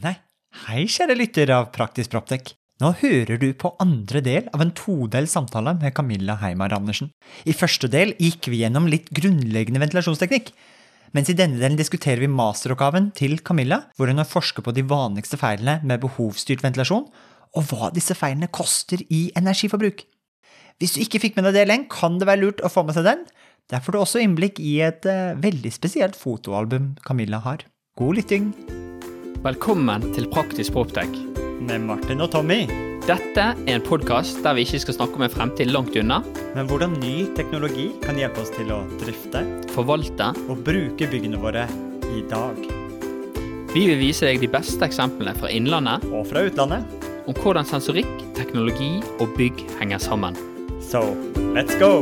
Nei, hei kjære lytter av Praktisk Proptek. Nå hører du på andre del av en todel samtale med Camilla Heimar Andersen. I første del gikk vi gjennom litt grunnleggende ventilasjonsteknikk. Mens i denne delen diskuterer vi masteroppgaven til Camilla, hvor hun har forsket på de vanligste feilene med behovsstyrt ventilasjon, og hva disse feilene koster i energiforbruk. Hvis du ikke fikk med deg delen, kan det være lurt å få med seg den. Der får du også innblikk i et uh, veldig spesielt fotoalbum Camilla har. God lytting! Velkommen til Praktisk Proptech. Med Martin og Tommy. Dette er en podkast der vi ikke skal snakke om en fremtid langt unna. Men hvordan ny teknologi kan hjelpe oss til å drifte, Forvalte. og bruke byggene våre i dag. Vi vil vise deg de beste eksemplene fra innlandet Og fra utlandet. om hvordan sensorikk, teknologi og bygg henger sammen. So, let's go!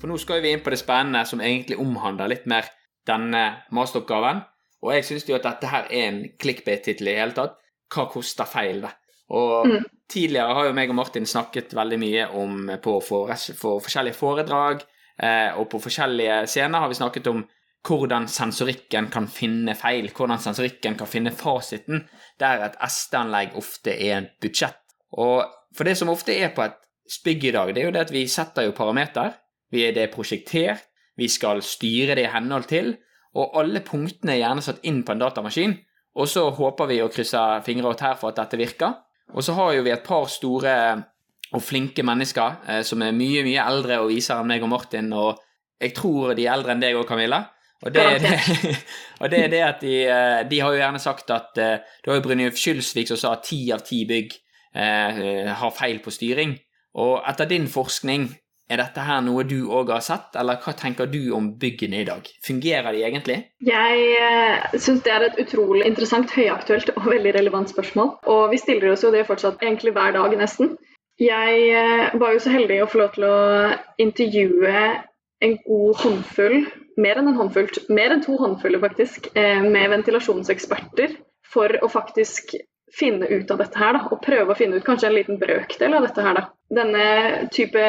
For nå skal vi inn på det spennende som egentlig omhandler litt mer denne masteroppgaven. Og jeg syns jo at dette her er en clickbait-tittel i hele tatt. Hva koster feil, det? Og Mm. tidligere har jo meg og Martin snakket veldig mye om på for, for forskjellige foredrag, eh, og på forskjellige scener har vi snakket om hvordan sensorikken kan finne feil, hvordan sensorikken kan finne fasiten, der et SD-anlegg ofte er en budsjett. Og for det som ofte er på et spygg i dag, det er jo det at vi setter jo parameter, vi er det prosjektert, vi skal styre det i henhold til, og alle punktene er gjerne satt inn på en datamaskin, og så håper vi å krysse fingre og tær for at dette virker. Og så har jo vi et par store og flinke mennesker eh, som er mye, mye eldre og visere enn meg og Martin, og jeg tror de er eldre enn deg òg, Camilla. Og det, er det, og det er det at de, eh, de har jo gjerne sagt at du Det var jo Brynjulf Skylsvik som sa at ti av ti bygg eh, har feil på styring. Og etter din forskning, er dette her noe du òg har sett, eller hva tenker du om byggene i dag? Fungerer de egentlig? Jeg eh, syns det er et utrolig interessant, høyaktuelt og veldig relevant spørsmål. Og vi stiller oss jo det fortsatt egentlig hver dag, nesten. Jeg eh, var jo så heldig å få lov til å intervjue en god håndfull, mer enn en håndfull, mer enn to håndfulle faktisk, eh, med ventilasjonseksperter for å faktisk finne ut av dette her, da, og prøve å finne ut kanskje en liten brøkdel av dette her. da. Denne type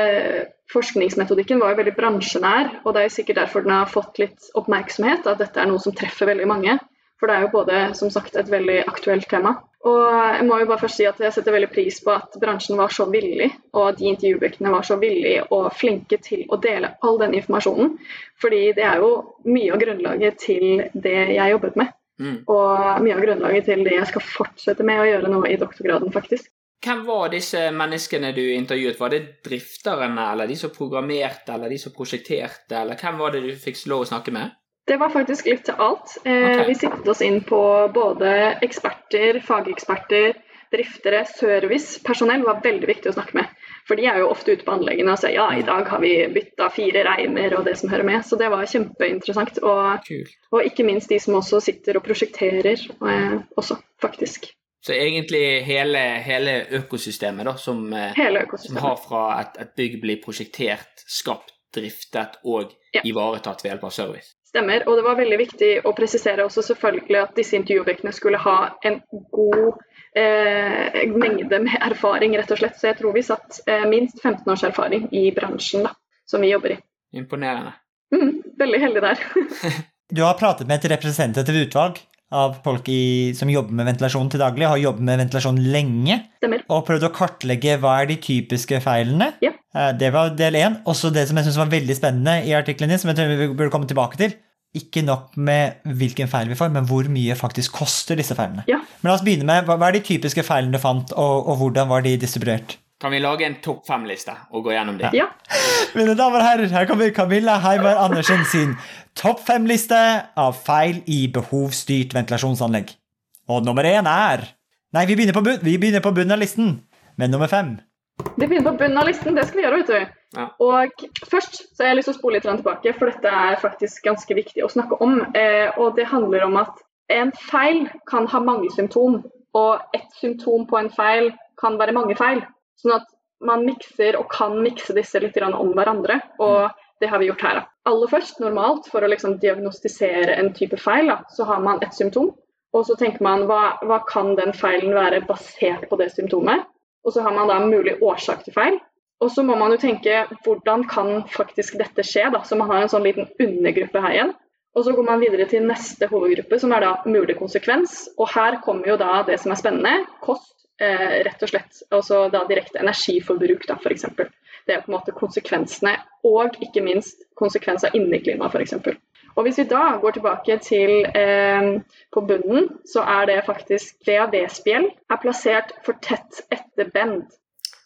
forskningsmetodikken var jo veldig bransjenær, og det er jo sikkert derfor den har fått litt oppmerksomhet, at dette er noe som treffer veldig mange. For det er jo både som sagt et veldig aktuelt tema. Og jeg må jo bare først si at jeg setter veldig pris på at bransjen var så villig, og at de intervjubøkene var så villige og flinke til å dele all den informasjonen. Fordi det er jo mye av grunnlaget til det jeg jobbet med. Mm. Og mye av grunnlaget til det jeg skal fortsette med å gjøre nå i doktorgraden, faktisk. Hvem var disse menneskene du intervjuet? Var det drifterne, eller de som programmerte, eller de som prosjekterte, eller hvem var det du fikk lov å snakke med? Det var faktisk litt til alt. Okay. Vi siktet oss inn på både eksperter, fageksperter, driftere, service. Personell var veldig viktig å snakke med. For de er jo ofte ute på anleggene og sier ja, i dag har vi bytta fire reimer og det som hører med. Så det var kjempeinteressant. Og, og ikke minst de som også sitter og prosjekterer eh, også, faktisk. Så egentlig hele, hele økosystemet da, som, hele økosystemet. som har fra et, et bygg blir prosjektert, skapt, driftet og Ja. ivaretatt ved hjelp av service. Stemmer. Og det var veldig viktig å presisere også selvfølgelig at disse intervjuobjektene skulle ha en god eh, mengde med erfaring, rett og slett. Så jeg tror vi satt eh, minst 15 års erfaring i bransjen da, som vi jobber i. Imponerende. Mm, veldig heldig der. Du har pratet med et representativt utvalg av folk i, som jobber med ventilasjon til daglig, har jobbet med ventilasjon lenge, Stemmer. og prøvd å kartlegge hva er de typiske feilene. Ja. Eh, Det var del én. Også det som jeg synes var veldig spennende i artikkelen din, som jeg tror vi burde komme tilbake til. Ikke nok med hvilken feil vi får, men hvor mye faktisk koster disse feilene. Ja. Men la oss begynne med, hva hva er de typiske feilene du fant, og, og hvordan var de distribuert? Kan vi lage en topp fem-liste og gå gjennom det? Ja. Mine damer og herrer, her kommer Camilla Heiberg Andersen sin topp fem-liste av feil i behovsstyrt ventilasjonsanlegg. Og nummer én er Nei, vi begynner på, bunn, vi begynner på bunnen av listen med nummer fem. Vi begynner på bunnen av listen, det skal vi gjøre, vet du. Ja. Og først så har jeg lyst til å spole litt tilbake, for dette er faktisk ganske viktig å snakke om. Eh, og det handler om at en feil kan ha mange symptom, og ett symptom på en feil kan være mange feil. Sånn at man mikser og kan mikse disse litt om hverandre, og det har vi gjort her. Aller først, normalt, for å liksom diagnostisere en type feil, da, så har man et symptom. Og så tenker man hva, hva kan den feilen være basert på det symptomet? Og så har man da en mulig årsak til feil. Og så må man jo tenke hvordan kan faktisk dette skje, da. Så man har en sånn liten undergruppe her igjen. Og så går man videre til neste hovedgruppe, som er da mulig konsekvens. Og her kommer jo da det som er spennende, kost, eh, rett og slett. Altså da direkte energiforbruk, da, f.eks. Det er på en måte konsekvensene, og ikke minst konsekvens av inneklimaet, f.eks. Og hvis vi da går tilbake til eh, på bunnen, så er det faktisk VAV-spjeld er plassert for tett etter bend.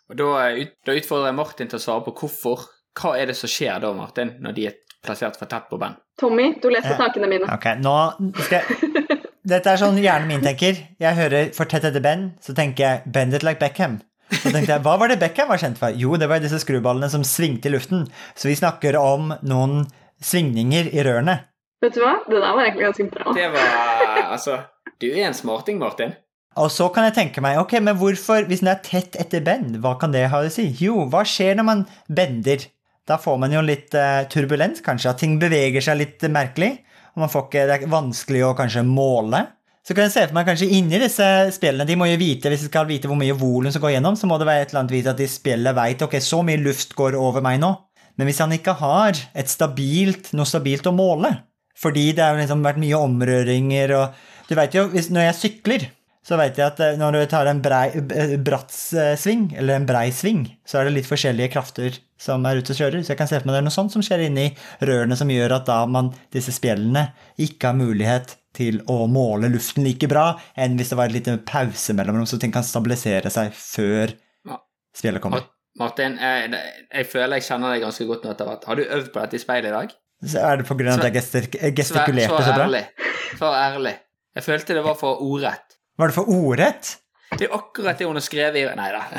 Og da, da utfordrer jeg Martin til å svare på hvorfor. Hva er det som skjer da, Martin, når de er plassert for tett på bend? Tommy, du leser tankene mine. Ok, nå skal jeg Dette er sånn hjernen min tenker. Jeg hører for tett etter Ben, så tenker jeg bend it like Beckham. Så tenkte jeg, Hva var det Beckham var kjent for? Jo, det var disse skruballene som svingte i luften. Så vi snakker om noen svingninger i rørene. Vet du hva? Det der var egentlig ganske bra. Det var Altså, du er en smarting, Martin. Og så kan jeg tenke meg, ok, men hvorfor, hvis den er tett etter bend, hva kan det ha å si? Jo, hva skjer når man bender? Da får man jo litt uh, turbulens, kanskje, at ting beveger seg litt merkelig. Og man får ikke, det er vanskelig å kanskje måle. Så kan jeg se for meg kanskje inni disse spillene, de må jo vite, hvis de skal vite hvor mye volum som går gjennom, så må det være et eller annet vite at de spillet vet, ok, så mye luft går over meg nå. Men hvis han ikke har et stabilt, noe stabilt å måle, fordi det har liksom vært mye omrøringer og Du vet jo, hvis, når jeg sykler, så vet jeg at eh, når du tar en brei, eh, bratt eh, sving, eller en brei sving, så er det litt forskjellige krafter som er ute og kjører. Så jeg kan se for meg det er noe sånt som skjer inni rørene som gjør at da man, disse spjellene ikke har mulighet til å måle luften like bra enn hvis det var en liten pause mellom dem, så ting kan stabilisere seg før spjellet kommer. Martin, jeg, jeg, føler jeg kjenner deg ganske godt nå etter hvert. Har du øvd på dette i speilet i dag? Så er det på grunn av at jeg gestikulerte så bra? Ærlig. For ærlig. Jeg følte det var for ordrett. Var det for ordrett? Det er akkurat det hun har skrevet i Nei da.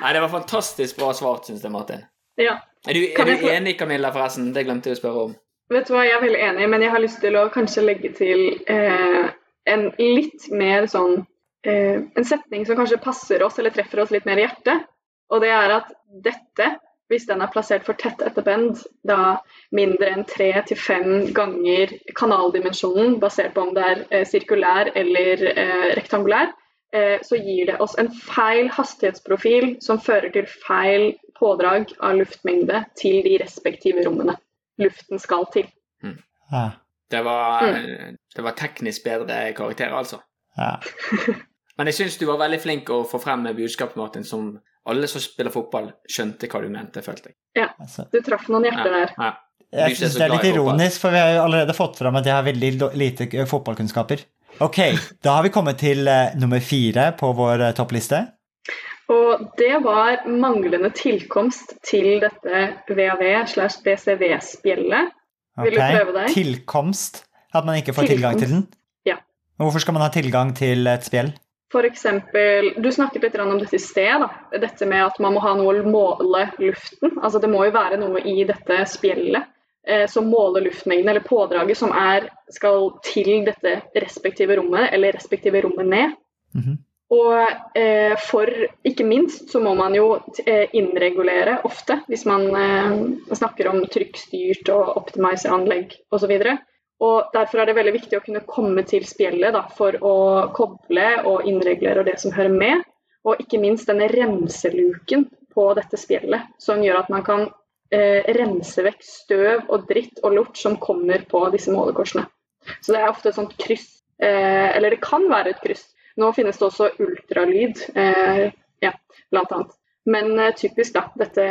Nei, det var fantastisk bra svart, syns jeg, Martin. Ja. Er du, er du enig, Camilla, forresten? Det glemte jeg å spørre om. Vet du hva, jeg er veldig enig, men jeg har lyst til å kanskje legge til eh, en litt mer sånn eh, En setning som kanskje passer oss eller treffer oss litt mer i hjertet. Og det er at dette, hvis den er plassert for tett etter bend, da mindre enn tre til fem ganger kanaldimensjonen, basert på om det er eh, sirkulær eller eh, rektangulær, eh, så gir det oss en feil hastighetsprofil som fører til feil pådrag av luftmengde til de respektive rommene luften skal til. Mm. Ja. Det, var, mm. det var teknisk bedre karakterer, altså. Ja. Men jeg syns du var veldig flink å få frem budskapet, Martin, som alle som spiller fotball, skjønte hva du mente, følte jeg. Ja, altså. du traff noen hjerter ja, der. Ja. Jeg syns det er litt ironisk, for vi har jo allerede fått fram at jeg har veldig lite fotballkunnskaper. Ok, da har vi kommet til uh, nummer fire på vår uh, toppliste. Og det var manglende tilkomst til dette VAV slash BCV-spjeldet. Vil du prøve deg? Tilkomst? At man ikke får tilkomst. tilgang til den? Ja. Hvorfor skal man ha tilgang til et spjell? F.eks. Du snakket litt om dette i sted. Da. Dette med at man må ha noe å måle luften. Altså Det må jo være noe i dette spjeldet eh, som måler luftmengden eller pådraget som er, skal til dette respektive rommet, eller respektive rommet ned. Mm -hmm. Og eh, for ikke minst så må man jo eh, innregulere ofte, hvis man eh, snakker om trykkstyrt og optimizer-anlegg osv. Og Derfor er det veldig viktig å kunne komme til spjellet da, for å koble og innregulere det som hører med. Og ikke minst denne remseluken på dette spjellet, som gjør at man kan eh, rense vekk støv og dritt og lort som kommer på disse målekorsene. Så det er ofte et sånt kryss, eh, eller det kan være et kryss. Nå finnes det også ultralyd, eh, ja, blant annet. Men eh, typisk da, dette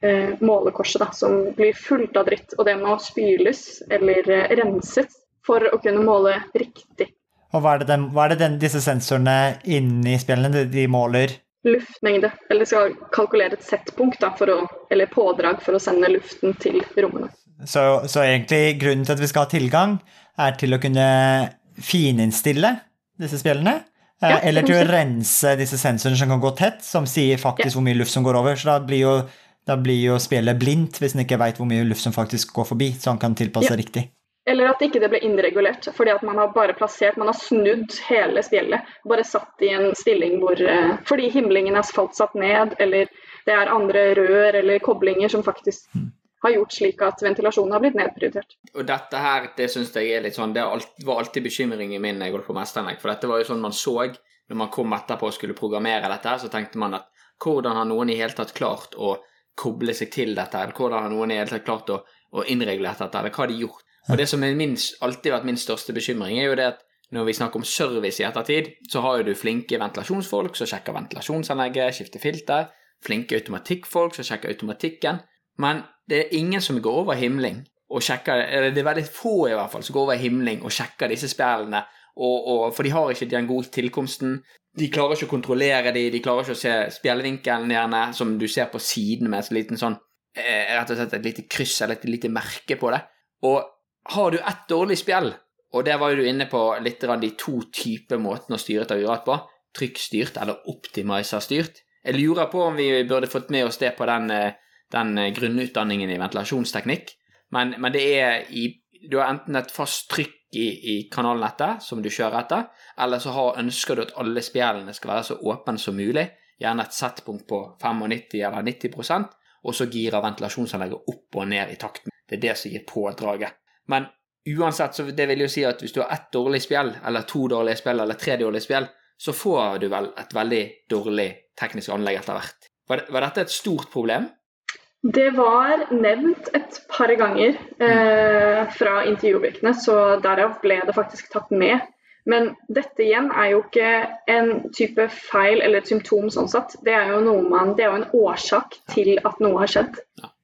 eh, målekorset da, som blir fullt av dritt, og det må spyles eller eh, renses for å kunne måle riktig. Og Hva er det, den, hva er det den, disse sensorene inni spillene de måler? Luftmengde. Eller skal kalkulere et settpunkt da, å, eller pådrag for å sende luften til rommene. Så, så egentlig grunnen til at vi skal ha tilgang, er til å kunne fininnstille disse spillene? Ja, eh, eller til å rense disse sensorene som kan gå tett, som sier faktisk ja. hvor mye luft som går over. Så da blir jo, da blir jo spillet blindt hvis en ikke vet hvor mye luft som faktisk går forbi, så han kan tilpasse ja. riktig. Eller at ikke det ble innregulert, fordi at man har bare plassert, man har snudd hele spjellet. Bare satt i en stilling hvor eh, Fordi himlingen er falt satt ned, eller det er andre rør eller koblinger som faktisk mm har gjort slik at ventilasjonen har blitt nedprioritert. Og dette her, det syns jeg er litt sånn, det var alltid bekymringen min når jeg holdt på mesteranlegg. For dette var jo sånn man så når man kom etterpå og skulle programmere dette, så tenkte man at hvordan har noen i hele tatt klart å koble seg til dette, eller hvordan har noen i hele tatt klart å, å innregulere dette, eller hva har de gjort? Og det som min, alltid vært min største bekymring, er jo det at når vi snakker om service i ettertid, så har jo du flinke ventilasjonsfolk som sjekker ventilasjonsanlegget, skifter filter, flinke automatikkfolk som sjekker automatikken, men det er ingen som går over himling og sjekker eller Det er veldig få i hvert fall som går over himling og sjekker disse spillene, for de har ikke den gode tilkomsten. De klarer ikke å kontrollere de, de klarer ikke å se spjellevinkelen gjerne, som du ser på siden med et liten sånn eh, rett og slett et lite kryss eller et lite merke på det. Og har du ett dårlig spjell, og der var jo du inne på litt de to typer måtene å styre et aurat på, trykkstyrt eller optimizer-styrt. Jeg lurer på om vi burde fått med oss det på den, eh, den grunnutdanningen i ventilasjonsteknikk. Men, men, det er i Du har enten et fast trykk i, i kanalnettet som du kjører etter, eller så har, ønsker du at alle spjellene skal være så åpne som mulig. Gjerne et settpunkt på 95 eller 90% og så girer ventilasjonsanlegget opp og ned i takten. Det er det som gir pådraget. Men uansett, så det vil jo si at hvis du har ett dårlig spjell, eller to dårlige spjell, eller tre dårlige spjell, så får du vel et veldig dårlig teknisk anlegg etter hvert. Var dette et stort problem? Det var nevnt et par ganger eh, fra intervjuobjektene, så derav ble det faktisk tatt med. Men dette igjen er jo ikke en type feil eller et symptom sånn sett. Det er jo, man, det er jo en årsak til at noe har skjedd.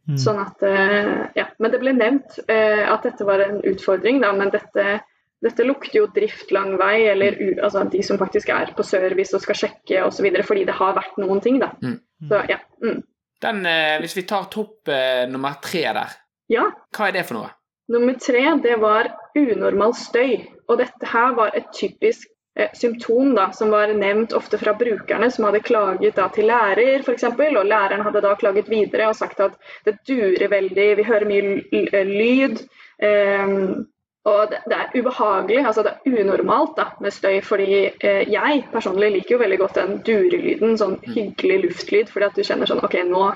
Mm. Sånn at, eh, ja. Men det ble nevnt eh, at dette var en utfordring, da, men dette, dette lukter jo drift lang vei, eller altså de som faktisk er på service og skal sjekke osv., fordi det har vært noen ting, da. Mm. Så ja. Mm. Den, eh, hvis vi tar topp eh, nummer tre der, ja. hva er det for noe? Nummer tre det var unormal støy. Og dette her var et typisk eh, symptom da, som var nevnt ofte fra brukerne som hadde klaget da, til lærer f.eks. Og læreren hadde da klaget videre og sagt at det durer veldig, vi hører mye lyd. Um, og det, det, er ubehagelig, altså det er unormalt da, med støy. Fordi eh, jeg personlig liker jo veldig godt den durelyden, sånn mm. hyggelig luftlyd. Fordi at du kjenner sånn OK, nå,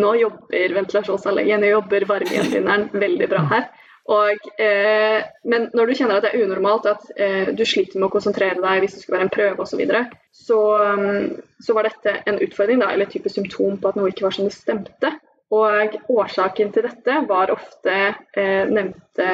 nå jobber ventilasjonsanlegget, nå jobber varmegjenvinneren veldig bra her. Og, eh, men når du kjenner at det er unormalt, at eh, du sliter med å konsentrere deg hvis det skulle være en prøve osv., så, videre, så um, så var dette en utfordring, da, eller et type symptom på at noe ikke var som det stemte. Og årsaken til dette var ofte eh, nevnte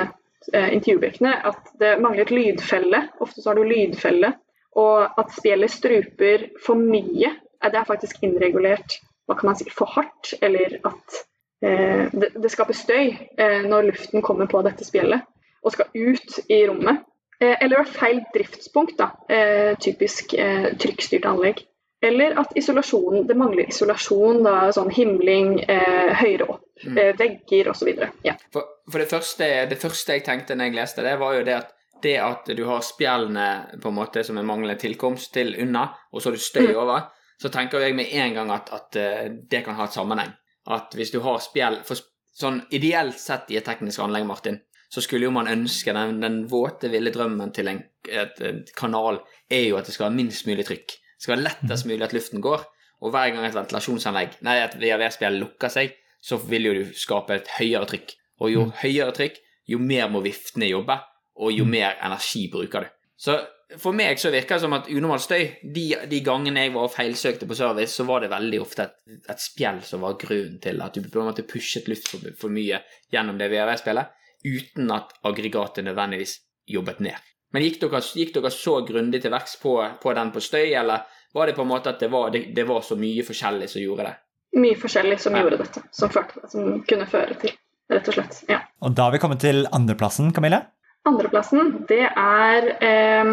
intervjuobjektene at det mangler et lydfelle. Ofte så har du lydfelle. Og at spjellet struper for mye. Det er faktisk innregulert hva kan man si, for hardt. Eller at eh, det, det, skaper støy eh, når luften kommer på dette spjellet og skal ut i rommet. Eh, eller feil driftspunkt. da, eh, Typisk eh, trykkstyrt anlegg. Eller at isolasjonen, det mangler isolasjon, da, sånn himling eh, høyere opp, mm. eh, vegger osv. Ja. For, for det, første, det, første, jeg tenkte når jeg leste det, var jo det at det at du har spjellene på en måte som en manglende tilkomst til unna, og så har du støy mm. over, så tenker jeg med en gang at, at uh, det kan ha et sammenheng. At hvis du har spjell for Sånn ideelt sett i et teknisk anlegg, Martin, så skulle jo man ønske den, den våte, ville drømmen til en et, et kanal er jo at det skal være minst mulig trykk. Det skal være lettest mulig at luften går. Og hver gang et ventilasjonsanlegg, nei, et VAV-spjell lukker seg, så vil jo du skape et høyere trykk. Og jo mm. høyere trykk, jo mer må viftene jobbe, og jo mm. mer energi bruker du. Så for meg så virker det som at unormal støy de, de, gangene jeg var feilsøkte på service, så var det veldig ofte et, et spjell som var grunnen til at du på en måte pushet luft for, for mye gjennom det VRV-spillet, uten at aggregatet nødvendigvis jobbet ned. Men gikk dere, gikk dere så grundig til verks på, på, den på støy, eller var det på en måte at det var, det, det var så mye forskjellig som gjorde det? Mye forskjellig som ja. gjorde dette, som, førte, som kunne føre til, rett og slett. Ja. Og da har vi kommet til andreplassen, Camille? Andreplassen, det er eh,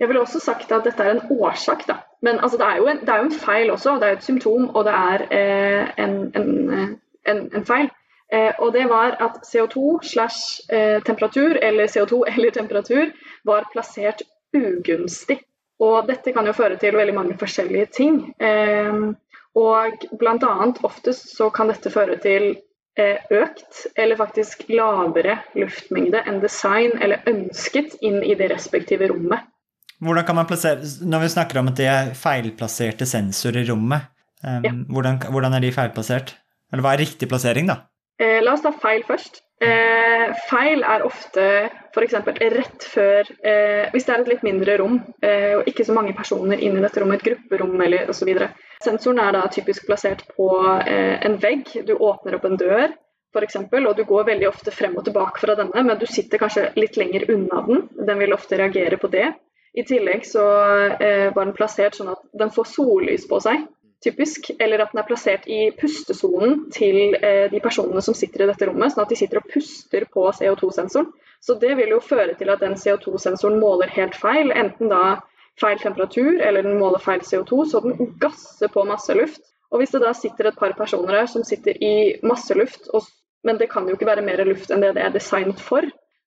Jeg ville også sagt at dette er en årsak, da. Men altså, det, er en, det, er jo en, feil også. Det er jo et symptom, og det er eh, en, en, en, feil. Eh, og det var at CO2 slash eh, temperatur, eller CO2 eller temperatur, var plassert ugunstig. Og dette kan jo føre til veldig mange forskjellige ting. Eh, og bl.a. oftest så kan dette føre til økt eller faktisk lavere luftmengde enn design eller ønsket inn i det respektive rommet. Hvordan kan man plassere, Når vi snakker om at det er feilplasserte sensorer i rommet, um, ja. hvordan, hvordan, er de feilplassert? Eller hva er riktig plassering, da? Eh, la oss ta feil først. Eh, feil er ofte f.eks. rett før eh, Hvis det er et litt mindre rom eh, og ikke så mange personer inne i dette rommet, et grupperom eller osv. Sensoren er da typisk plassert på eh, en vegg. Du åpner opp en dør f.eks., og du går veldig ofte frem og tilbake fra denne, men du sitter kanskje litt lenger unna den. Den vil ofte reagere på det. I tillegg så eh, var den plassert sånn at den får sollys på seg typisk, eller at den er plassert i pustesonen til eh, de personene som sitter i dette rommet, sånn at de sitter og puster på CO2-sensoren. Så det vil jo føre til at den CO2-sensoren måler helt feil, enten da feil temperatur eller den måler feil CO2, så den gasser på masse luft. Og hvis det da sitter et par personer her som sitter i masse luft, og, men det kan jo ikke være mer luft enn det det er designet for,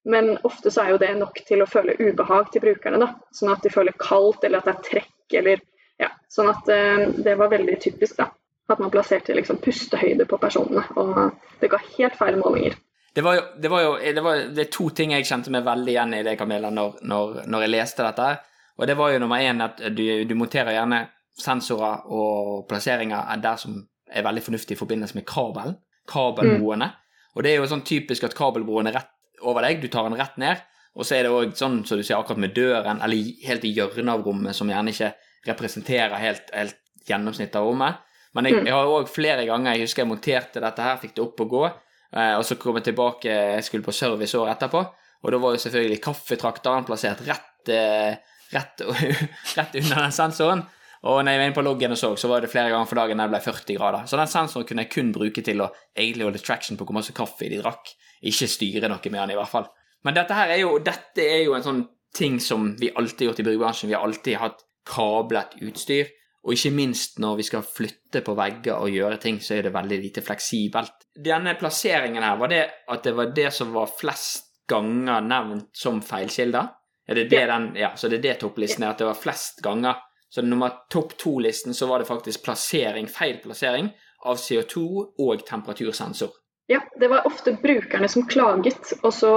men ofte så er jo det nok til å føle ubehag til brukerne. da, Sånn at de føler kaldt, eller at det er trekk, eller ja, sånn at eh, det var veldig typisk, da. At man plasserte liksom pustehøyde på personene. Og det ga helt feil målinger. Det var jo, det var jo det, var, det er to ting jeg kjente meg veldig igjen i det, Camilla, når, når, når jeg leste dette. Og det var jo nummer én at du, du, monterer gjerne sensorer og plasseringer der som er veldig fornuftig i forbindelse med kabelen. Kabelbroene. Mm. Og det er jo sånn typisk at kabelbroen er rett over deg, du tar den rett ned. Og så er det òg sånn som så du sier akkurat med døren, eller helt i hjørnet av rommet, som gjerne ikke representerer helt, helt gjennomsnittet av rommet. Men jeg, mm. jeg har òg flere ganger Jeg husker jeg monterte dette her, fikk det opp og gå. Eh, og så kom jeg tilbake, jeg skulle på service året etterpå, og da var jo selvfølgelig kaffetrakteren plassert rett, eh, rett, rett under den sensoren. Og når jeg var inne på loggen og så, så var det flere ganger for dagen den ble 40 grader. Så den sensoren kunne jeg kun bruke til å egentlig holde traction på hvor masse kaffe de drakk. Ikke styre noe med den, i hvert fall. Men dette her er jo, dette er jo en sånn ting som vi alltid har gjort i byggebransjen. Vi har alltid hatt kablet utstyr. Og ikke minst når vi skal flytte på vegger og gjøre ting, så er det veldig lite fleksibelt. Denne plasseringen her, var det at det var det som var flest ganger nevnt som feilkilder? Er det det ja. den, ja, så det er det topplisten er, at det var flest ganger. Så nummer topp to-listen så var det faktisk plassering, feil plassering av CO2 og temperatursensor. Ja, det var ofte brukerne som klaget, og så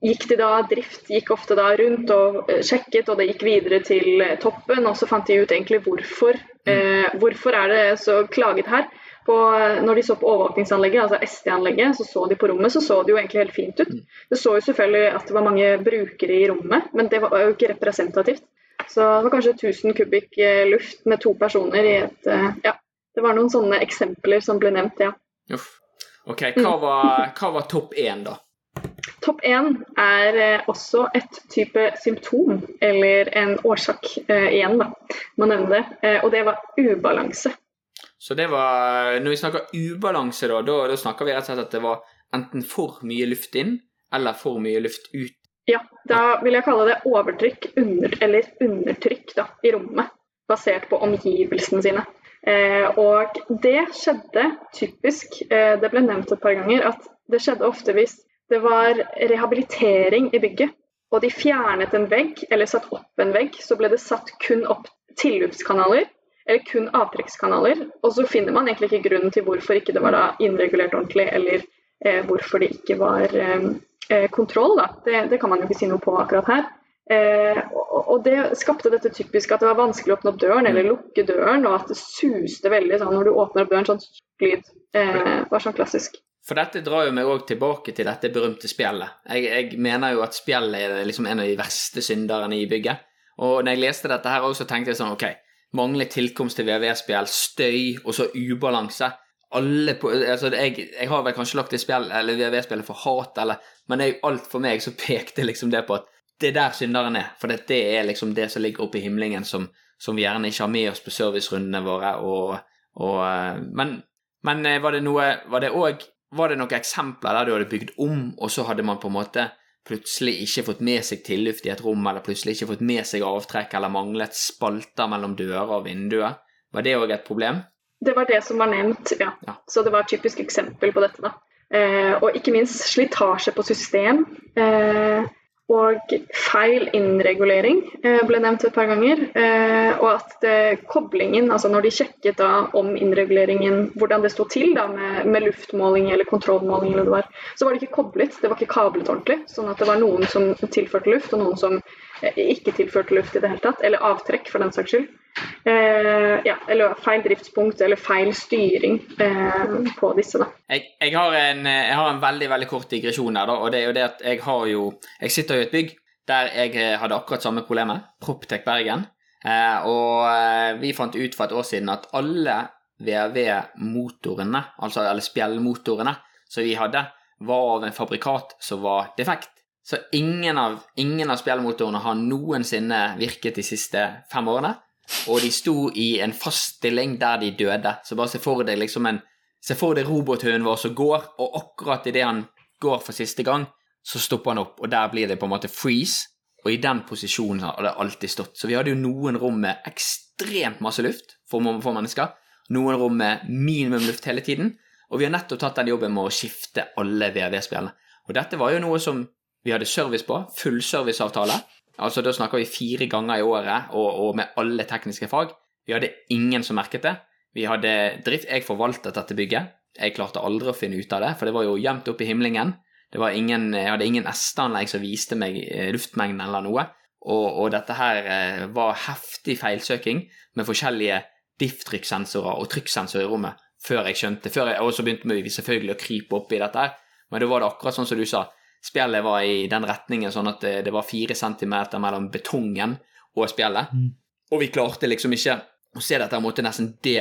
gikk de da, Drift gikk ofte da rundt og eh, sjekket, og det gikk videre til eh, toppen. Og så fant de ut egentlig hvorfor. Mm. Eh, hvorfor er det så klaget her? På, når de så på overvåkningsanlegget, altså SD-anlegget, så så de på rommet, så så det jo egentlig helt fint ut. Mm. Det så jo selvfølgelig at det var mange brukere i rommet, men det var jo ikke representativt. Så det var kanskje 1000 kubikk eh, luft med to personer i et Ja, det var noen sånne eksempler som ble nevnt, ja. Uff. Ok, hva var, hva var topp én, da? Topp én er eh, også et type symptom, eller en årsak eh, igjen, da, Man nevner det. Eh, og det var ubalanse. Så det var Når vi snakker ubalanse, da, da, da snakker vi rett og slett at det var enten for mye luft inn eller for mye luft ut? Ja, da vil jeg kalle det overtrykk under, eller undertrykk da, i rommet, basert på omgivelsene sine. Eh, og det skjedde typisk, eh, det ble nevnt et par ganger, at det skjedde ofte hvis det var rehabilitering i bygget. Og de fjernet en vegg, eller satt opp en vegg. Så ble det satt kun opp tilløpskanaler, eller kun avtrekkskanaler. Og så finner man egentlig ikke grunnen til hvorfor ikke det var da innregulert ordentlig, eller eh, hvorfor det ikke var eh, eh kontroll. da. Det, det, kan man jo ikke si noe på akkurat her. Eh, og, og det skapte dette typisk at det var vanskelig å åpne opp døren eller lukke døren, og at det suste veldig sånn når du åpner opp døren, sånn lyd. Eh, var sånn klassisk. For dette drar jo meg òg tilbake til dette berømte spjellet. Jeg, jeg, mener jo at spjellet er liksom en av de verste synderne i bygget. Og når jeg leste dette her så tenkte jeg sånn ok, mangler tilkomst til VVS-spjell, støy og så ubalanse. Alle på, altså jeg, jeg, har vel kanskje lagt det VV-spillet for hat, eller, men det er jo alt for meg som pekte liksom det på at det er der synderen er. For det er liksom det som ligger oppe i himlingen som, som vi gjerne ikke har med oss på servicerundene våre. Og, og, eh, men, men eh, var det noe Var det òg var det noen eksempler der du hadde bygd om, og så hadde man på en måte plutselig ikke fått med seg tilluft i et rom, eller plutselig ikke fått med seg avtrekk, eller manglet spalter mellom dører og vinduer? Var det òg et problem? Det var det som var nevnt, ja. ja. Så det var et typisk eksempel på dette, da. Eh, og ikke minst slitasje på system. Eh, og feil innregulering eh, ble nevnt et par ganger. Eh, og at koblingen, altså når de sjekket om innreguleringen, hvordan det sto til da med, med luftmåling eller kontrollmåling, eller var, så var det ikke koblet, det var ikke kablet ordentlig. Sånn at det var noen som tilførte luft, og noen som ikke tilført luft i det hele tatt, eller avtrekk for den saks skyld. Eh, ja, eller feil driftspunkt eller feil styring eh, på disse. da. Jeg, jeg, har en, jeg, har en, veldig veldig kort digresjon her. da, og det er jo det at jeg har jo Jeg sitter jo i et bygg der jeg hadde akkurat samme problemet, Proptech Bergen. Eh, og eh, vi fant ut for et år siden at alle VRV-motorene, altså eller spjellmotorene, som vi hadde, var av en fabrikat som var defekt. Så ingen av, ingen av spjellmotorene har noensinne virket de siste fem årene. Og de sto i en fast stilling der de døde. Så bare se for deg liksom en Se for deg robothunden vår som går, og akkurat idet han går for siste gang, så stopper han opp, og der blir det på en måte freeze. Og i den posisjonen har det alltid stått. Så vi hadde jo noen rom med ekstremt masse luft for, for mennesker. Noen rom med minimum luft hele tiden. Og vi har nettopp tatt den jobben med å skifte alle VV-spillene. Og dette var jo noe som vi hadde service på. Fullserviceavtale. Altså da snakker vi fire ganger i året, og, og med alle tekniske fag. Vi hadde ingen som merket det. Vi hadde drift. Jeg forvaltet dette bygget. Jeg klarte aldri å finne ut av det, for det var jo gjemt opp i himlingen. Ingen, jeg hadde ingen esteanlegg som viste meg eh, luftmengden eller noe. Og, og dette her eh, var heftig feilsøking med forskjellige difftrykksensorer og trykksensorer i rommet før jeg skjønte før jeg, Og så begynte vi selvfølgelig å krype opp i dette her. Men da var det akkurat sånn som du sa. Spjellet var i den retningen sånn at det, det var fire centimeter mellom betongen og spjellet. Mm. Og vi klarte liksom ikke å se dette. Jeg måtte nesten de,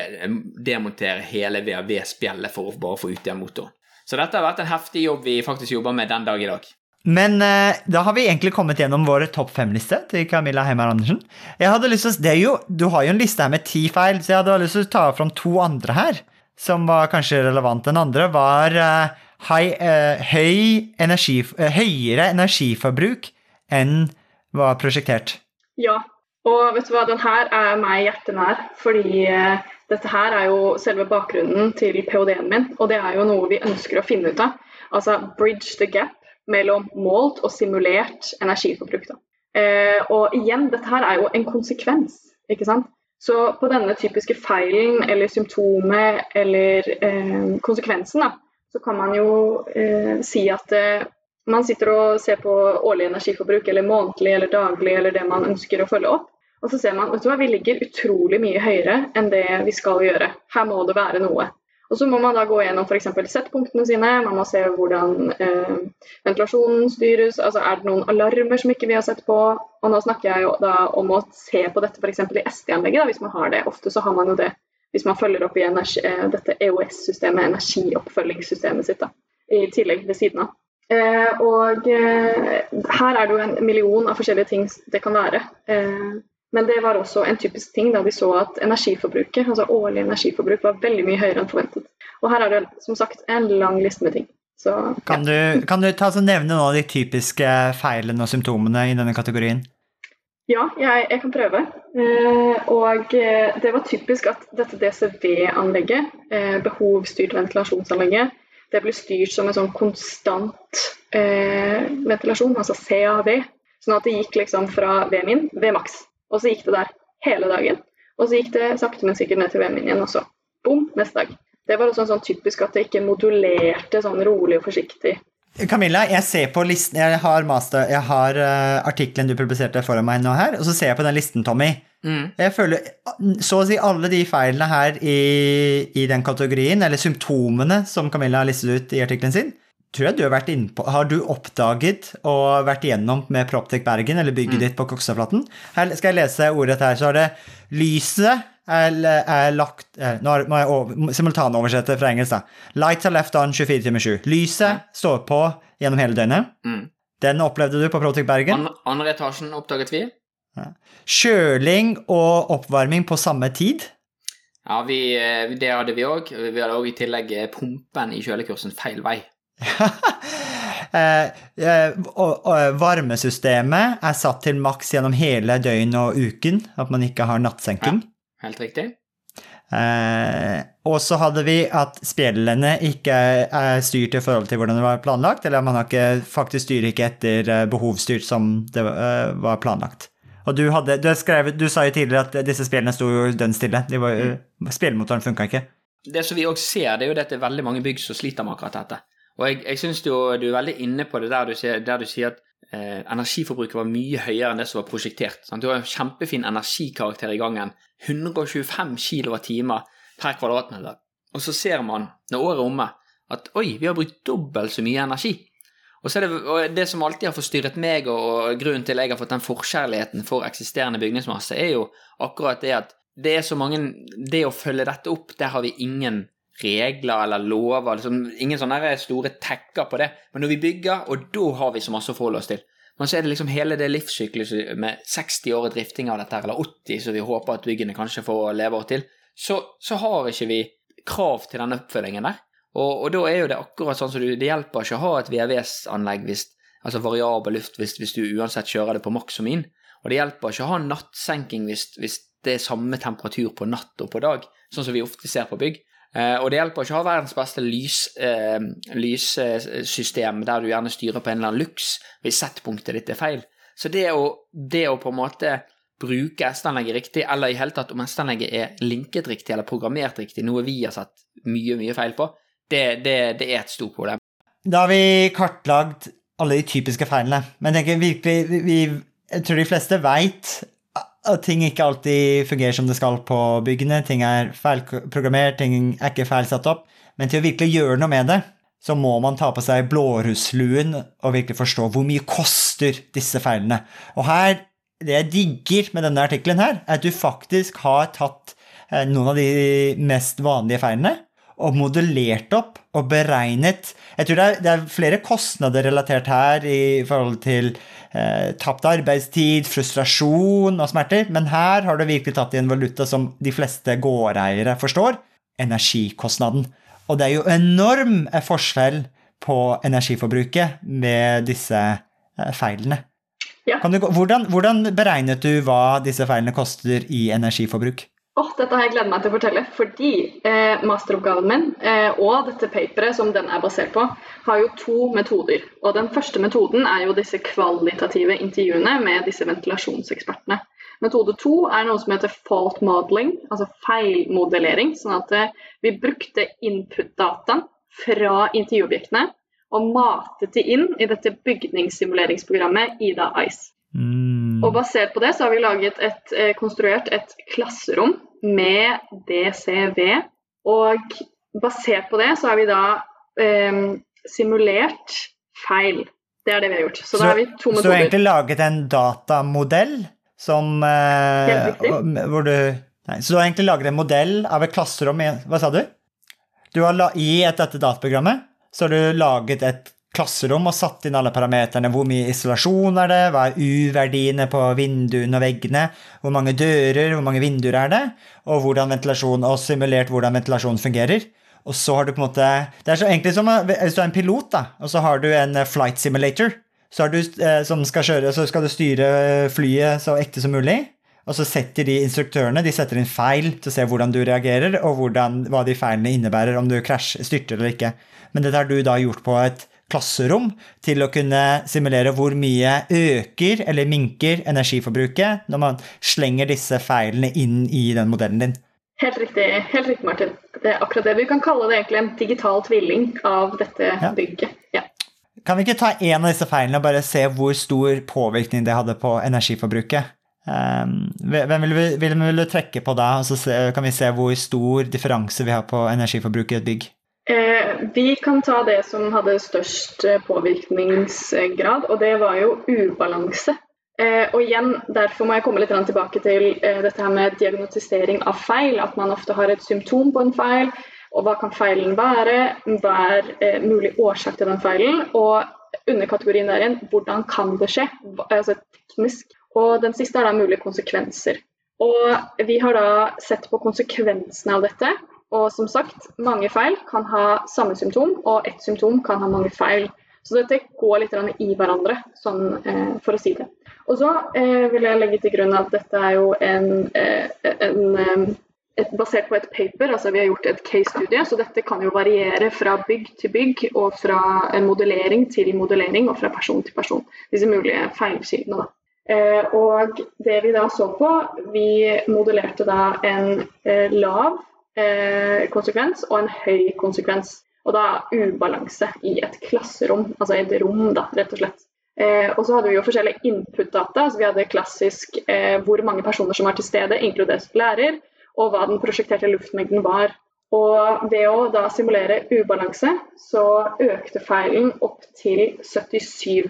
demontere hele VAV-spjellet for å bare få ut igjen motoren. Så dette har vært en heftig jobb vi faktisk jobber med den dag i dag. Men eh, da har vi egentlig kommet gjennom vår topp fem-liste til Camilla Heimar Andersen. Jeg hadde lyst til å, det er jo, Du har jo en liste her med ti feil, så jeg hadde lyst til å ta fram to andre her. Som var kanskje relevant. Den andre var eh, hei, eh, høy energi, eh, høyere energiforbruk enn var prosjektert. Ja, og vet du hva, den her er meg hjertenær. Fordi eh, dette her er jo selve bakgrunnen til ph.d.-en min, og det er jo noe vi ønsker å finne ut av. Altså bridge the gap mellom målt og simulert energiforbruk. Eh, og igjen, dette her er jo en konsekvens, ikke sant. Så på denne typiske feilen eller symptomet eller eh, konsekvensen, da, så kan man jo eh, si at eh, man sitter og ser på årlig energiforbruk eller månedlig eller daglig eller det man ønsker å følge opp. Og så ser man vet du hva, vi ligger utrolig mye høyere enn det vi skal gjøre. Her må det være noe. Og så må man da gå gjennom f.eks. settpunktene sine, man må se hvordan eh, ventilasjonen styres. altså Er det noen alarmer som ikke vi har sett på? Og nå snakker jeg jo da om å se på dette f.eks. i SD-anlegget, hvis man har det. Ofte så har man jo det hvis man følger opp i energi, eh, dette EOS-systemet, energioppfølgingssystemet sitt, da, i tillegg ved siden av. Eh, og eh, her er det jo en million av forskjellige ting det kan være. Eh, men det var også en typisk ting da vi så at energiforbruket, altså årlig energiforbruk var veldig mye høyere enn forventet. Og her er det som sagt en lang liste med ting. Så, kan, ja. du, kan, du, ta nevne noen av de typiske feilene og symptomene i denne kategorien? Ja, jeg, jeg kan prøve. Eh, og eh, det var typisk at dette DCV-anlegget, eh, behovsstyrt ventilasjonsanlegget, det ble styrt som en sånn konstant eh, ventilasjon, altså CAV. Sånn at det gikk liksom fra V-min, V maks, og så gikk det der hele dagen. Og så gikk det sakte, men sikkert ned til V-min igjen, og så bom, neste dag. Det var også sånn typisk at det ikke modulerte sånn rolig og forsiktig. Camilla, jeg ser på listen Jeg har, master, jeg har uh, artikkelen du publiserte foran meg nå her, og så ser jeg på den listen, Tommy. Mm. Jeg føler så å si alle de feilene her i, i den kategorien, eller symptomene som Camilla har listet ut i artikkelen sin, tror jeg du har vært innpå Har du oppdaget og vært igjennom med Proptec Bergen, eller bygget mm. ditt på Kokstadflaten? Her skal jeg lese ordet her. Så er det lyset er, er lagt Nå må jeg simultanoversette fra engelsk, da. Lights are left on 24 timer 7. Lyset står på gjennom hele døgnet. Mm. Den opplevde du på Proptech Bergen. An andre etasjen oppdaget vi. Ja. Kjøling og oppvarming på samme tid. Ja, vi, eh, det hadde vi òg. Vi hadde òg i tillegg eh, pumpen i kjølekursen feil vei. Eh, eh, og, og, varmesystemet er satt til maks gjennom hele døgnet og uken. At man ikke har nattsenking. Ja, helt riktig. Eh, og så hadde vi at spjellene ikke er styrt i forhold til hvordan det var planlagt. Eller man har ikke, faktisk styrer ikke etter eh, behovsstyrt som det var planlagt. Og du, hadde, du, skrevet, du sa jo tidligere at disse spillene sto jo dønn stille. Var, mm. Spillmotoren funka ikke. Det som vi òg ser, det er jo at det er veldig mange bygg som sliter med akkurat dette. Og jeg, jeg syns du, du, er veldig inne på det der du, sier, der du sier at eh, energiforbruket var mye høyere enn det som var prosjektert. Sant? Du har en kjempefin energikarakter i gangen. 125 kWh per kvadratmeter. Og så ser man, når året er omme, at oi, vi har brukt dobbelt så mye energi. Og så er det, og det som alltid har forstyrret meg, og grunnen til jeg har fått den forkjærligheten for eksisterende bygningsmasse, er jo akkurat det at det er så mange Det å følge dette opp, der har vi ingen regler eller lover, liksom, ingen sånne store tekker på det. Men når vi bygger, og da har vi så masse å forholde oss til. Men så er det liksom hele det livssykluset med 60 år i drifting av dette, eller 80, så vi håper at byggene kanskje får leveår til, så, så, har ikke vi krav til den oppfølgingen der. Og, og, da er jo det akkurat sånn som du Det hjelper ikke å ha et VVS-anlegg altså variabel luft hvis, hvis, du uansett kjører det på maks og min. Og det hjelper ikke å ha nattsenking hvis, hvis det er samme temperatur på natt og på dag, sånn som vi ofte ser på bygg. Uh, og det hjelper ikke å ha verdens beste uh, lyssystem der du gjerne styrer på en eller annen luks hvis settpunktet ditt er feil. Så det å, det å på en måte bruke S-anlegget riktig, eller i hele tatt om S-anlegget er linket riktig eller programmert riktig, noe vi har satt mye, mye feil på, det, det, det er et stort problem. Da har vi kartlagd alle de typiske feilene, men jeg tenker vi, vi, jeg tror de fleste veit at ting ikke alltid fungerer som det skal på byggene. Ting er feilprogrammert, ting er ikke feil satt opp. Men til å virkelig gjøre noe med det, så må man ta på seg blårussluen og virkelig forstå hvor mye koster disse feilene. Og her, det jeg digger med denne artikkelen her, er at du faktisk har tatt eh, noen av de mest vanlige feilene og modellert opp og beregnet Jeg tror det er, det er flere kostnader relatert her i forhold til eh, tapt arbeidstid, frustrasjon og smerter, men her har du virkelig tatt i en valuta som de fleste gårdeiere forstår energikostnaden. Og det er jo enorm eh, forskjell på energiforbruket med disse eh, feilene. Ja. Du, hvordan, hvordan beregnet du hva disse feilene koster i energiforbruk? Oh, dette har jeg gledet meg til å fortelle, fordi eh, masteroppgaven min eh, og dette paperet som den er basert på, har jo to metoder. Og Den første metoden er jo disse kvalitative intervjuene med disse ventilasjonsekspertene. Metode to er noe som heter fault modeling, altså feilmodellering. Sånn at eh, vi brukte input-dataen fra intervjuobjektene og matet de inn i dette bygningssimuleringsprogrammet Ida Ice. Mm. Og basert på det så har vi laget et, eh, konstruert et klasserom med DCV. Og basert på det så har vi da eh, simulert feil. Det er det vi har gjort. Så, så da har vi to metoder. Så egentlig laget en datamodell som eh, Helt riktig. Hvor du Nei, så du har egentlig laget en modell av et klasserom i Hva sa du? Du har la, I et, dette dataprogrammet så har du laget et klasserom og satt inn alle parameterne. Hvor mye isolasjon er det, hva er U-verdiene på vinduene og veggene, hvor mange dører, hvor mange vinduer er det, og hvordan ventilasjon, og simulert hvordan ventilasjon fungerer. Og så har du på en måte Det er egentlig som hvis du er en pilot, da, og så har du en eh, flight simulator så du, eh, som skal kjøre, så skal du styre flyet så ekte som mulig. Og så setter de instruktørene de setter inn feil til å se hvordan du reagerer, og hvordan, hva de feilene innebærer, om du krasj, styrter eller ikke. Men dette har du da gjort på et klasserom til å kunne simulere hvor mye øker eller minker energiforbruket når man slenger disse feilene inn i den modellen din. Helt riktig, helt riktig Martin. Det er akkurat det. Vi kan kalle det egentlig en digital tvilling av dette ja. bygget. Ja. Kan vi ikke ta en av disse feilene og bare se hvor stor påvirkning det hadde på energiforbruket? Um, hvem vil, vi, vil du trekke på da, og så kan vi se hvor stor differanse vi har på energiforbruket i et bygg? Eh, vi kan ta det som hadde størst eh, påvirkningsgrad, og det var jo ubalanse. Eh, og igjen, Derfor må jeg komme litt tilbake til dette her med diagnostisering av feil. At man ofte har et symptom på en feil, og hva kan feilen være? Hva er mulig årsak til den feilen? Og underkategorien der igjen, hvordan kan det skje? Altså teknisk. Og den siste er da mulige konsekvenser. Og vi har da sett på konsekvensene av dette og som sagt, mange feil kan ha samme symptom, og ett symptom kan ha mange feil. Så dette går litt i hverandre, sånn, eh, for å si det. Og så eh, vil jeg legge til grunn at dette er jo en, eh, en eh, et, basert på et paper, altså vi har gjort et case-studie, så dette kan jo variere fra bygg til bygg, og fra modellering til modellering, og fra person til person. Disse mulige feilkildene, da. Eh, og det vi da så på, vi modellerte da en eh, lav eh, konsekvens og en høy konsekvens. Og da ubalanse i et klasserom, altså et rom, da, rett og slett. Eh, og så hadde vi jo forskjellige input-data. altså Vi hadde klassisk eh, hvor mange personer som var til stede, inkludert lærer, og hva den prosjekterte luftmengden var. Og ved å da simulere ubalanse, så økte feilen opp til 77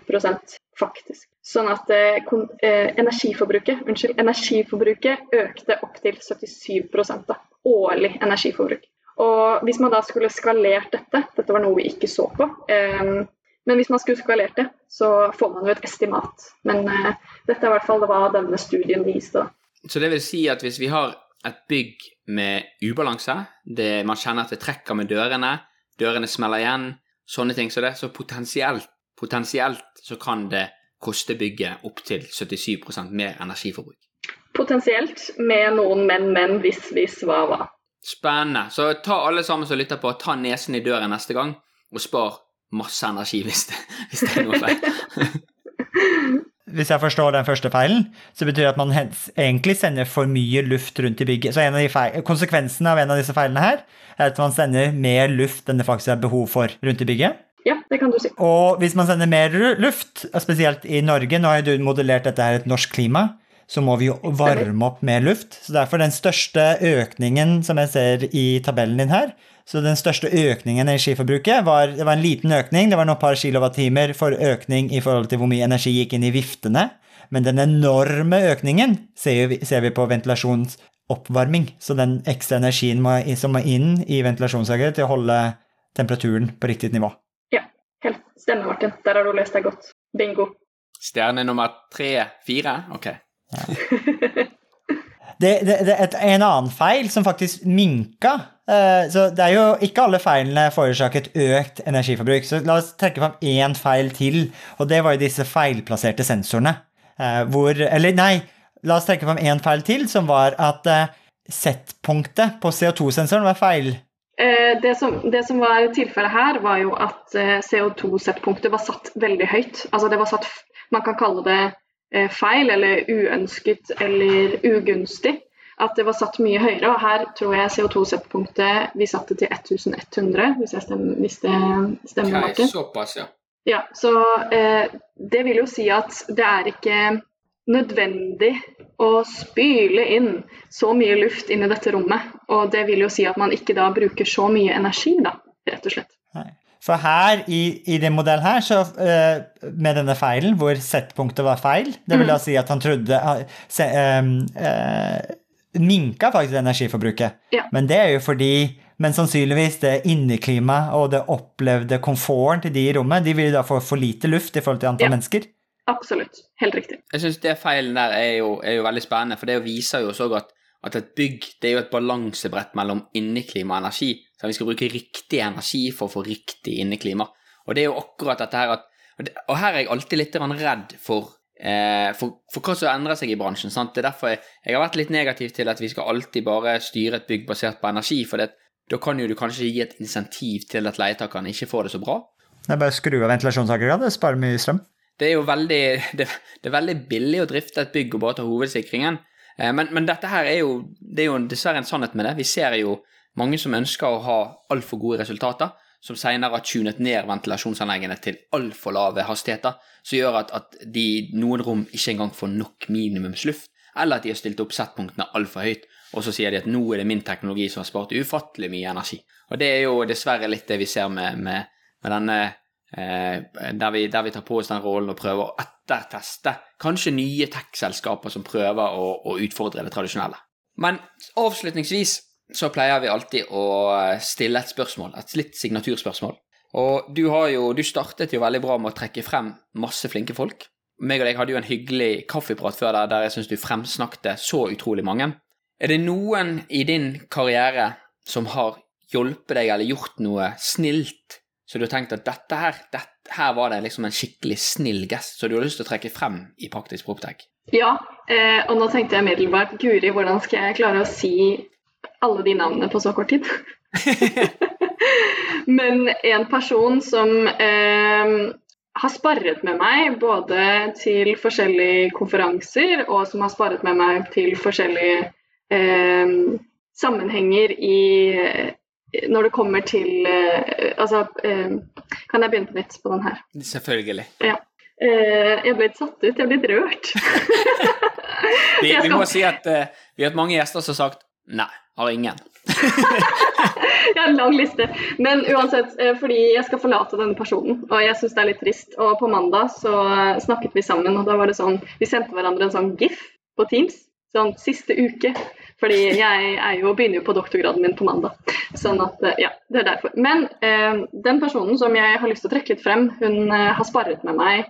faktisk. Sånn at eh, eh, energiforbruket, unnskyld, energiforbruket økte opp til 77 da. Årlig energiforbruk. Og hvis man da skulle skalert dette, dette var noe vi ikke så på, eh, men hvis man skulle skalert det, så får man jo et estimat. Men eh, dette er i hvert fall hva denne studien viste. Så det vil si at hvis vi har et bygg med ubalanse, det, man kjenner at det trekker med dørene, dørene smeller igjen, sånne ting så det, så potensielt, potensielt så kan det koste bygget opptil 77% mer energiforbruk. Potensielt, med noen men, men, hvis, hvis, hva, hva. Spennende. Så ta alle sammen som lytter på, ta nesen i døren neste gang, og spar masse energi hvis det, hvis det er noe feil. hvis jeg forstår den første feilen, så betyr det at man egentlig sender for mye luft rundt i bygget. Så en av de feil, konsekvensen av en av disse feilene her er at man sender mer luft enn det faktisk er behov for rundt i bygget. Ja, det kan du si. Og hvis man sender mer luft, spesielt i Norge, nå har du modellert dette her et norsk klima, så må vi jo varme opp mer luft. Så derfor den største økningen som jeg ser i tabellen din her, så den største økningen i energiforbruket var, det var en liten økning, det var noen par kilowattimer for økning i forhold til hvor mye energi gikk inn i viftene. Men den enorme økningen ser vi, ser vi på ventilasjonsoppvarming. Så den ekstra energien må, som må inn i ventilasjonsanlegget til å holde temperaturen på riktig nivå. Ja, helt stemmer, Martin. Der har du lest deg godt. Bingo. Stjerne nummer tre-fire? Ok. Det, det, det, et, en annen feil som faktisk minka uh, Så det er jo ikke alle feilene forårsaket økt energiforbruk. Så la oss trekke fram én feil til, og det var jo disse feilplasserte sensorene. Uh, hvor Eller nei, la oss trekke fram én feil til, som var at settpunktet på CO2-sensoren var feil. Det som, det som, var tilfellet her, var jo at CO2-settpunktet var satt veldig høyt. Altså det var satt Man kan kalle det Eh, feil eller uønsket eller ugunstig. At det var satt mye høyere. Og her tror jeg CO2-settpunktet vi satte til 1100, hvis, stemmer, hvis det stemmer. Okay, såpass, ja. ja så eh, det vil jo si at det er ikke nødvendig å spyle inn så mye luft inn i dette rommet. Og det vil jo si at man ikke da bruker så mye energi, da, rett og slett. Nei. For her, i, i den modellen her, så, uh, med denne feilen, hvor settpunktet var feil, det vil da si at han trodde uh, se, uh, Minka faktisk energiforbruket. Ja. Men det er jo fordi men sannsynligvis det inneklimaet og det opplevde komforten til de i rommet, de vil da få for lite luft i forhold til antall ja. mennesker. Absolutt. Helt riktig. Jeg syns det feilen der er jo, er jo, veldig spennende, for det viser jo også at, at et bygg det er jo et balansebrett mellom inneklima og energi. Så vi skal bruke riktig energi for å få riktig inneklima. Og det er jo akkurat dette her at Og her er jeg alltid litt redd for, eh, for, for, hva som endrer seg i bransjen. Sant? Det er derfor jeg, jeg, har vært litt negativ til at vi skal alltid bare styre et bygg basert på energi. For det, da kan jo du kanskje gi et insentiv til at leietakerne ikke får det så bra. Det er bare å skru av ventilasjonsaggregatet, sparer mye strøm. Det er jo veldig, det, det er veldig billig å drifte et bygg og bare ta hovedsikringen. Eh, men, men, dette her er jo, det er jo dessverre en sannhet med det. Vi ser jo mange som ønsker å ha altfor gode resultater, som senere har tunet ned ventilasjonsanleggene til altfor lave hastigheter, som gjør at, at de noen rom ikke engang får nok minimumsluft, eller at de har stilt opp settpunktene altfor høyt, og så sier de at nå er det min teknologi som har spart ufattelig mye energi. Og det er jo dessverre litt det vi ser med, med, med denne eh, der, vi, der, vi, tar på oss den rollen og prøver å etterteste kanskje nye tech-selskaper som prøver å, å utfordre det tradisjonelle. Men avslutningsvis så pleier vi alltid å stille et spørsmål, et litt signaturspørsmål. Og du har jo, du startet jo veldig bra med å trekke frem masse flinke folk. Meg og deg hadde jo en hyggelig kaffeprat før der, der jeg syns du fremsnakte så utrolig mange. Er det noen i din karriere som har hjulpet deg eller gjort noe snilt, så du har tenkt at dette her, dette her var det liksom en skikkelig snill gest, så du har lyst til å trekke frem i Praktisk Proptech? Ja, eh, og nå tenkte jeg middelbart Guri, hvordan skal jeg klare å si alle de navnene på så kort tid. Men en person som eh, har sparret med meg både til forskjellige konferanser, og som har sparret med meg til forskjellige eh, sammenhenger i når det kommer til eh, Altså, eh, kan jeg begynne på nytt på den her? Selvfølgelig. Ja. Eh, jeg ble litt satt ut. Jeg ble litt rørt. Vi, vi må si at eh, vi har hatt mange gjester som har sagt nei, har ingen. Jeg har en lang liste. Men uansett, eh, fordi jeg skal forlate denne personen, og jeg syns det er litt trist. Og på mandag så eh, snakket vi sammen, og da var det sånn Vi sendte hverandre en sånn gif på Teams. Sånn siste uke. Fordi jeg er jo, begynner jo på doktorgraden min på mandag. Sånn at eh, Ja, det er derfor. Men eh, den personen som jeg har lyst til å trekke litt frem, hun eh, har sparret med meg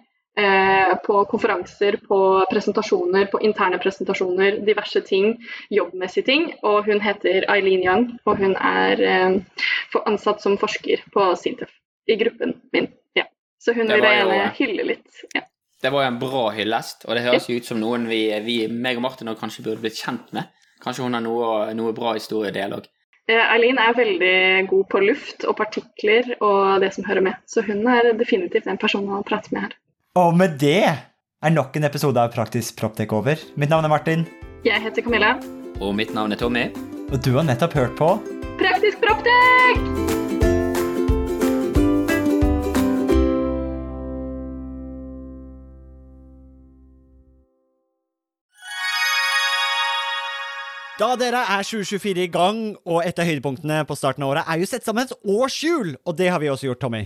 på konferanser, på presentasjoner, på interne presentasjoner, diverse ting, jobbmessige ting. Og hun heter Eileen Young, og hun er eh, ansatt som forsker på Sintef i gruppen min. Ja. Så hun vil jeg gjerne hylle litt. Ja. Det var jo en bra hyllest, og det høres jo ut som noen vi, vi meg og Martin også kanskje burde blitt kjent med. Kanskje hun har noe, noe bra historiedialog. Eh, Eileen er veldig god på luft og partikler og det som hører med. Så hun er definitivt en person å prate med her. Og med det er nok en episode av Praktisk Proptek over. Mitt navn er Martin, Jeg heter Camilla. Og mitt navn er Tommy. og du har nettopp hørt på Praktisk proptek! Da dere er 2024 i gang, og et av høydepunktene på starten av året er jo sett sammen et årshjul, og det har vi også gjort, Tommy.